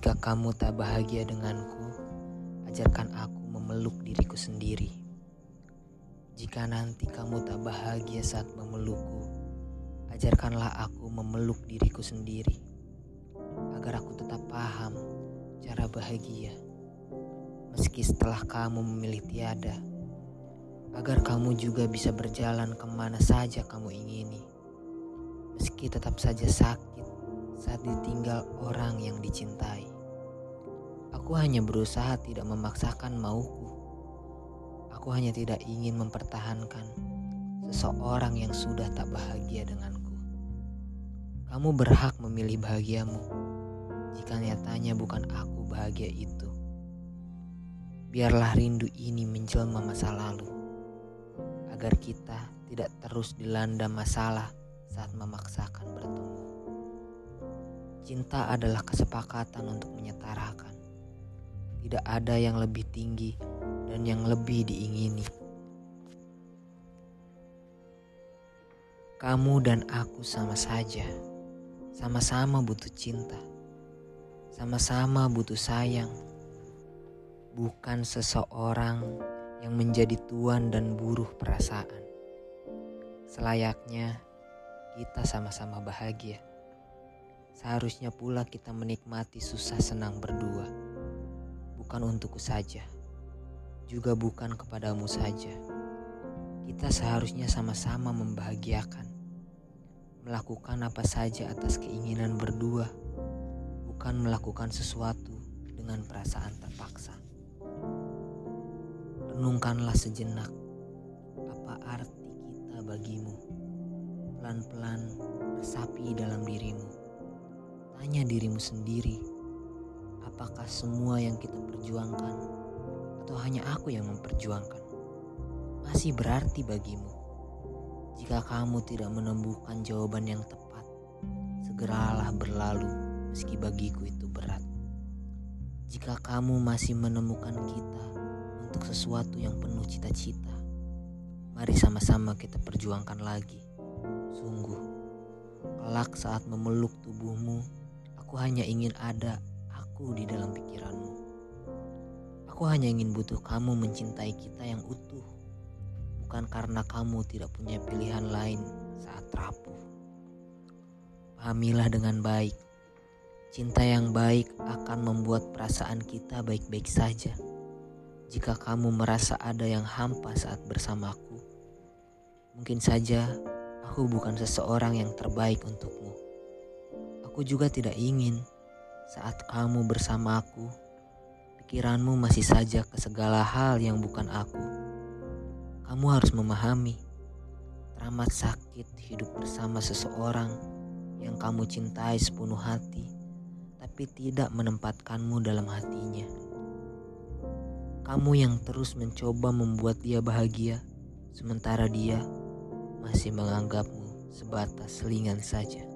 Jika kamu tak bahagia denganku, ajarkan aku memeluk diriku sendiri. Jika nanti kamu tak bahagia saat memelukku, ajarkanlah aku memeluk diriku sendiri. Agar aku tetap paham cara bahagia. Meski setelah kamu memilih tiada, agar kamu juga bisa berjalan ke mana saja kamu ingini. Meski tetap saja sakit saat ditinggal orang yang dicintai. Aku hanya berusaha tidak memaksakan mauku. Aku hanya tidak ingin mempertahankan seseorang yang sudah tak bahagia denganku. Kamu berhak memilih bahagiamu jika nyatanya bukan aku bahagia itu. Biarlah rindu ini menjelma masa lalu agar kita tidak terus dilanda masalah saat memaksakan bertemu. Cinta adalah kesepakatan untuk menyetarakan. Tidak ada yang lebih tinggi dan yang lebih diingini. Kamu dan aku sama saja, sama-sama butuh cinta, sama-sama butuh sayang, bukan seseorang yang menjadi tuan dan buruh perasaan. Selayaknya kita sama-sama bahagia. Seharusnya pula kita menikmati susah senang berdua. Bukan untukku saja, juga bukan kepadamu saja. Kita seharusnya sama-sama membahagiakan. Melakukan apa saja atas keinginan berdua, bukan melakukan sesuatu dengan perasaan terpaksa. Renungkanlah sejenak apa arti kita bagimu. Pelan-pelan resapi dalam dirimu Tanya dirimu sendiri, apakah semua yang kita perjuangkan atau hanya aku yang memperjuangkan masih berarti bagimu? Jika kamu tidak menemukan jawaban yang tepat, segeralah berlalu meski bagiku itu berat. Jika kamu masih menemukan kita untuk sesuatu yang penuh cita-cita, mari sama-sama kita perjuangkan lagi. Sungguh, kelak saat memeluk tubuhmu, Aku hanya ingin ada aku di dalam pikiranmu. Aku hanya ingin butuh kamu mencintai kita yang utuh. Bukan karena kamu tidak punya pilihan lain saat rapuh. Pahamilah dengan baik. Cinta yang baik akan membuat perasaan kita baik-baik saja. Jika kamu merasa ada yang hampa saat bersamaku, mungkin saja aku bukan seseorang yang terbaik untukmu. Aku juga tidak ingin saat kamu bersama aku, pikiranmu masih saja ke segala hal yang bukan aku. Kamu harus memahami, teramat sakit hidup bersama seseorang yang kamu cintai sepenuh hati, tapi tidak menempatkanmu dalam hatinya. Kamu yang terus mencoba membuat dia bahagia, sementara dia masih menganggapmu sebatas selingan saja.